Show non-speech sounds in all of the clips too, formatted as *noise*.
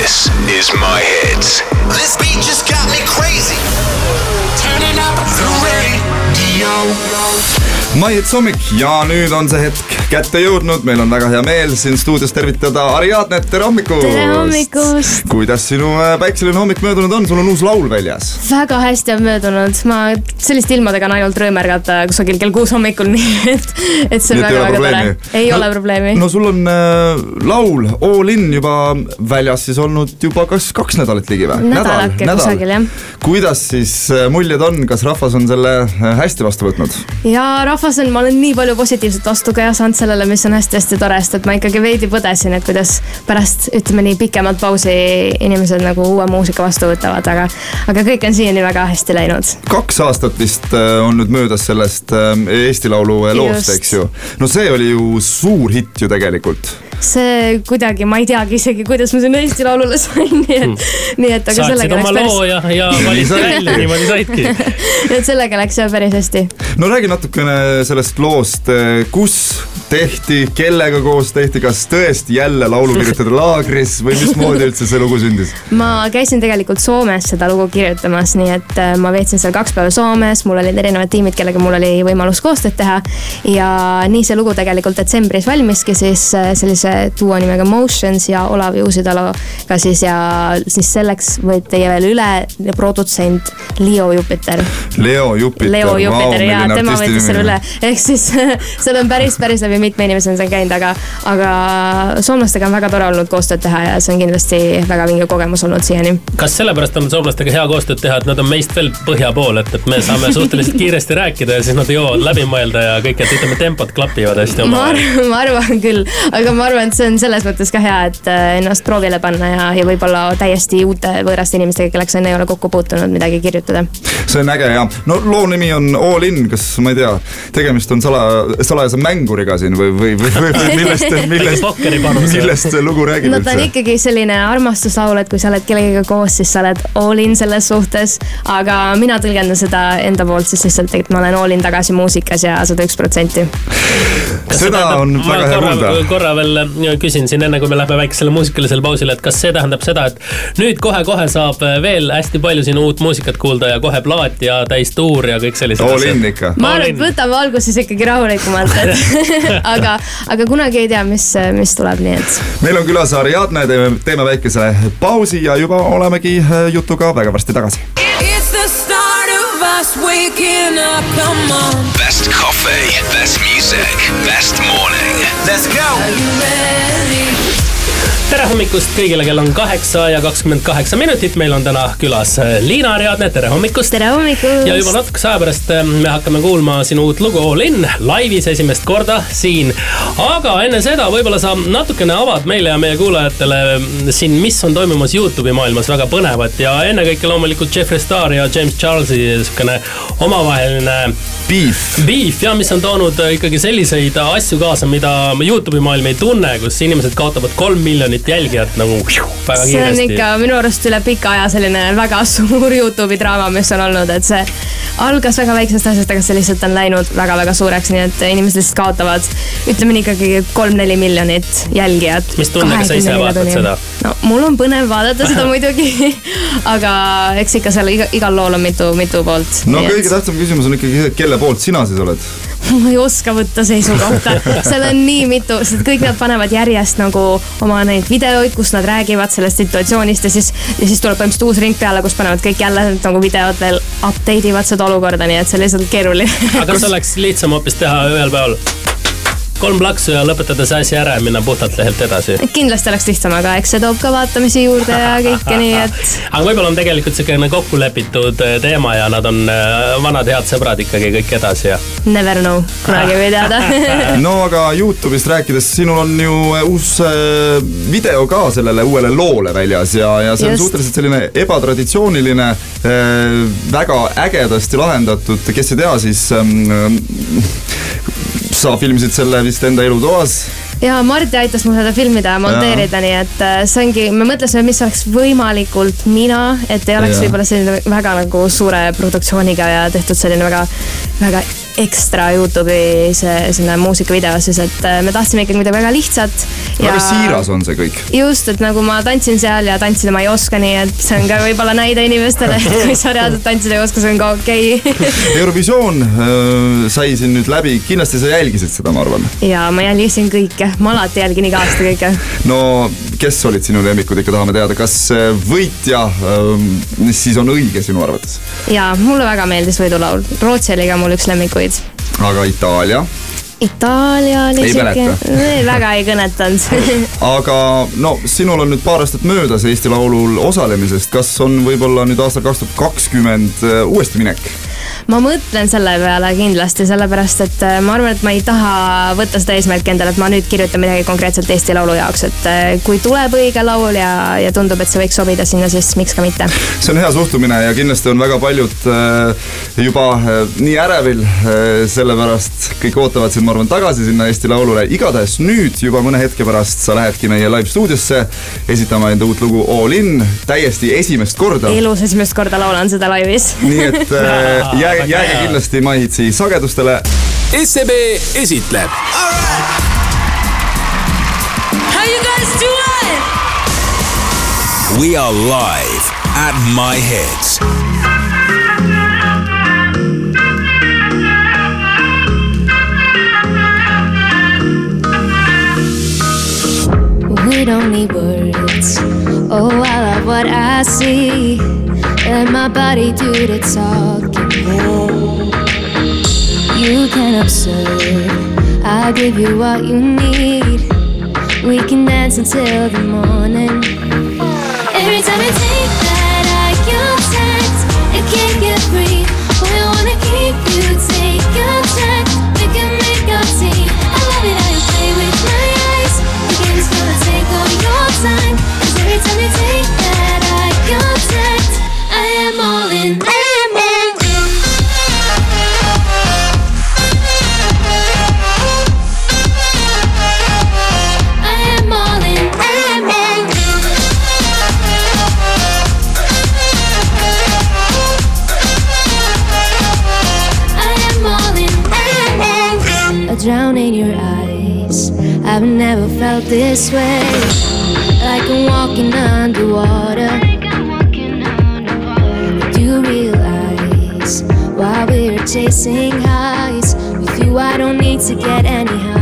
This is my hits. This beat just got me crazy. Turning up. Maihits hommik ja nüüd on see hetk kätte jõudnud, meil on väga hea meel siin stuudios tervitada Ariadnet, tere hommikust! tere hommikust! kuidas sinu äh, päikseline hommik möödunud on, sul on uus laul väljas? väga hästi on möödunud, ma selliste ilmadega on ainult rõõm ärgata kusagil kell kuus hommikul, *laughs* nii et, et see on väga-väga tore. ei no, ole probleemi. no sul on äh, laul All in juba väljas siis olnud juba kas kaks nädalat ligi või? nädalake nädal. kusagil jah. kuidas siis äh, muljed on, kas rahvas on selle äh, hästi vastu võtnud? ja rahvas on, ma olen nii palju positiivset vastu ka saanud sellele, mis on hästi-hästi tore, sest et ma ikkagi veidi põdesin, et kuidas pärast ütleme nii pikemat pausi inimesed nagu uue muusika vastu võtavad, aga, aga kõik on siiani väga hästi läinud. kaks aastat vist äh, on nüüd möödas sellest äh, Eesti Laulu loost, eks ju. no see oli ju suur hitt ju tegelikult see kuidagi, ma ei teagi isegi, kuidas ma sinna Eesti Laulule sain, nii et hmm., nii et aga Saatsid sellega läks päris. ja, ja *laughs* valisid välja, niimoodi saidki. *laughs* et sellega läks jah päris hästi. no räägi natukene sellest loost, kus tehti, kellega koos tehti, kas tõesti jälle laulukirjutajate laagris või mismoodi üldse see lugu sündis? ma käisin tegelikult Soomes seda lugu kirjutamas, nii et äh, ma veetsin seal kaks päeva Soomes, mul olid erinevad tiimid, kellega mul oli võimalus koostööd teha. ja nii see lugu tegelikult detsembris valmiski siis äh, sellise duo nimega Motions ja Olav Juusitaloga siis ja siis selleks võeti veel üle produtsent Leo Jupiter. Leo Jupiter. Leo Jupiter wow, ja tema võttis selle üle, ehk siis *laughs* seal on päris, päris läbi mitme inimese on seal käinud, aga, aga soomlastega on väga tore olnud koostööd teha ja see on kindlasti väga vinge kogemus olnud siiani. kas sellepärast on soomlastega hea koostööd teha, et nad on meist veel põhja pool, et, et me saame suhteliselt *laughs* kiiresti rääkida ja siis nad jõuavad läbi mõelda ja kõik, et ütleme, tempod klapivad hästi omavahel. ma arvan küll, aga ma arvan, et see on selles mõttes ka hea, et äh, ennast proovile panna ja, ja võib-olla täiesti uute võõraste inimestega, kellega sa enne ei ole kokku puutunud, midagi kirjutada. see on äge ja no loo nimi on All in, kas ma ei tea, tegemist on sala, salajase mänguriga siin või, või, või, või, või *laughs* millest, millest, millest see lugu räägib no ta on ikkagi selline armastuslaul, et kui sa oled kellegagi koos, siis sa oled all in selles suhtes. aga mina tõlgendan seda enda poolt siis lihtsalt, et ma olen all in tagasi muusikas ja sada üks protsenti. seda on väga hea kuulda. korra veel küsin siin enne, kui me läheme väikesele muusikalisele pausile, et kas see tähendab seda, et nüüd kohe-kohe saab veel hästi palju siin uut muusikat kuulda ja kohe plaat ja täistuur ja kõik sellised asjad? all in ikka. ma arvan, et võtame alguses ikkagi rahulikumalt, et *laughs* *laughs* aga, aga kunagi ei tea, mis, mis tuleb, nii et. meil on külas Ariadne, teeme, teeme väikese pausi ja juba olemegi jutuga väga varsti tagasi. It's the start of us waking up, come on. Best coffee, best music, best morning. Let's go! Hommikust kõigile, kell on kaheksa ja kakskümmend kaheksa minutit, meil on täna külas äh, Liina Ariadne, tere hommikust. tere hommikust. ja juba natukese aja pärast äh, me hakkame kuulma sinu uut lugu All in laivis esimest korda siin. aga enne seda võib-olla sa natukene avad meile ja meie kuulajatele mm, siin, mis on toimumas Youtube'i maailmas väga põnevat ja ennekõike loomulikult Jeffree Star ja James Charles'i sihukene omavaheline. Beef. Beef ja mis on toonud äh, ikkagi selliseid asju kaasa, mida Youtube'i maailm ei tunne, kus inimesed kaotavad kolm miljonit miljonit jälgijat nagu väga kiiresti. see on ikka minu arust üle pika aja selline väga *laughs* suur Youtube'i draama, mis on olnud, et see algas väga väiksest asjast, aga see lihtsalt on läinud väga-väga suureks, nii et inimesed lihtsalt kaotavad, ütleme nii ikkagi kolm-neli miljonit jälgijat. mis tundega sa ise vaatad seda? no mul on põnev vaadata seda *laughs* muidugi aga eks ikka seal iga, igal lool on mitu, mitu poolt. no kõige et... tähtsam küsimus on ikkagi, kelle poolt sina siis oled? *laughs* ma ei oska võtta seisukohta, seal on nii mitu, sest kõik nad panevad järjest nagu oma neid videoid, kus nad räägivad sellest situatsioonist ja siis, ja siis tuleb põhimõtteliselt uus ring peale, kus panevad kõik jälle nagu videod veel update ivad seda olukorda, nii et see on lihtsalt keeruline. aga kas oleks lihtsam hoopis teha ühel päeval? Kolm plaksu ja lõpetada see asi ära ja minna puhtalt lehelt edasi. kindlasti oleks lihtsam, aga eks see toob ka vaatamisi juurde ja kõike, nii et. *laughs* aga võib-olla on tegelikult siukene kokku lepitud äh, teema ja nad on äh, vanad head sõbrad ikkagi kõik edasi ja. Never know, kunagi ei või teada no aga Youtube'ist rääkides, sinul on ju äh, uus video ka sellele uuele loole väljas ja, ja see on Just. suhteliselt selline ebatraditsiooniline, väga ägedasti lahendatud, kes ei tea, siis ähm, *laughs* sa filmisid selle vist enda elutoas? Ja Mardi aitas mul seda filmida ja monteerida, nii et äh, see ongi, me mõtlesime, mis oleks võimalikult mina, et ei oleks võib-olla selline väga nagu suure produktsiooniga ja tehtud selline väga, väga ekstra Youtube'i see, sinna muusikavideosse, sest äh, me tahtsime ikkagi midagi väga lihtsat. väga siiras on see kõik. just, et nagu ma tantsin seal ja tantsida ma ei oska, nii et see on ka võib-olla näide inimestele, et kui sa reaalselt *laughs* tantsida ei oska, see on ka okei okay. *laughs* Eurovisioon äh, sai siin nüüd läbi, kindlasti sa jälgisid seda, ma arvan. ja ma jälgisin kõike, ma alati jälgin iga aasta kõike. no kes olid sinu lemmikud, ikka tahame teada, kas võitja äh, siis on õige sinu arvates? ja mulle väga meeldis võidulaul, Rootsi oli ka mul üks lemmikuid. Aga Itaalia? Itaalia oli siuke, *laughs* väga ei kõnetanud *laughs* aga no sinul on nüüd paar aastat möödas Eesti Laulul osalemisest, kas on võib-olla nüüd aastal kaks tuhat kakskümmend äh, uuesti minek? Ma mõtlen selle peale kindlasti, sellepärast et äh, ma arvan, et ma ei taha võtta seda eesmärki endale, et ma nüüd kirjutan midagi konkreetselt Eesti Laulu jaoks, et äh, kui tuleb õige laul ja, ja tundub, et see võiks sobida sinna, siis miks ka mitte. see on hea suhtumine ja kindlasti on väga paljud äh, juba nii ärevil, sellepärast kõik ootavad sind, ma arvan, tagasi sinna Eesti Laulule. igatahes nüüd juba mõne hetke pärast sa lähedki meie live stuudiosse esitama enda uut lugu All in, täiesti esimest korda. elus esimest korda laulan seda laivis nii et jääge *laughs* jääge, jääge kindlasti Mahitsi sagedustele. SEB esitleb. How you guys doing? We are live at My Hits. We don't need words. Oh, I love what I see. Let my body do the talking. You can observe, I'll give you what you need. We can dance until the morning. Every time you take drown in your eyes. I've never felt this way. Like I'm walking underwater. Do you realize while we're chasing highs? With you, I don't need to get any higher.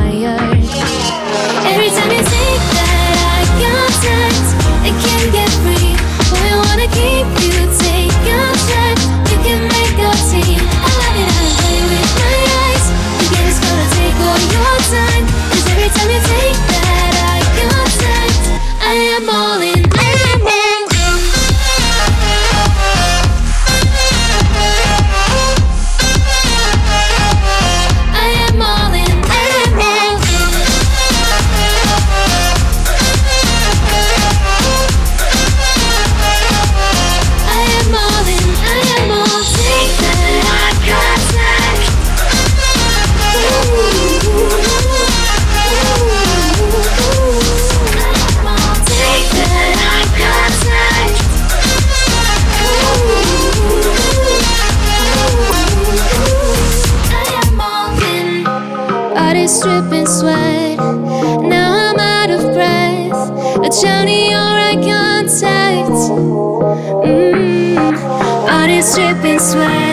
Dripping sweat. Now I'm out of breath. A drowning your eye contact. Mm. Body dripping sweat.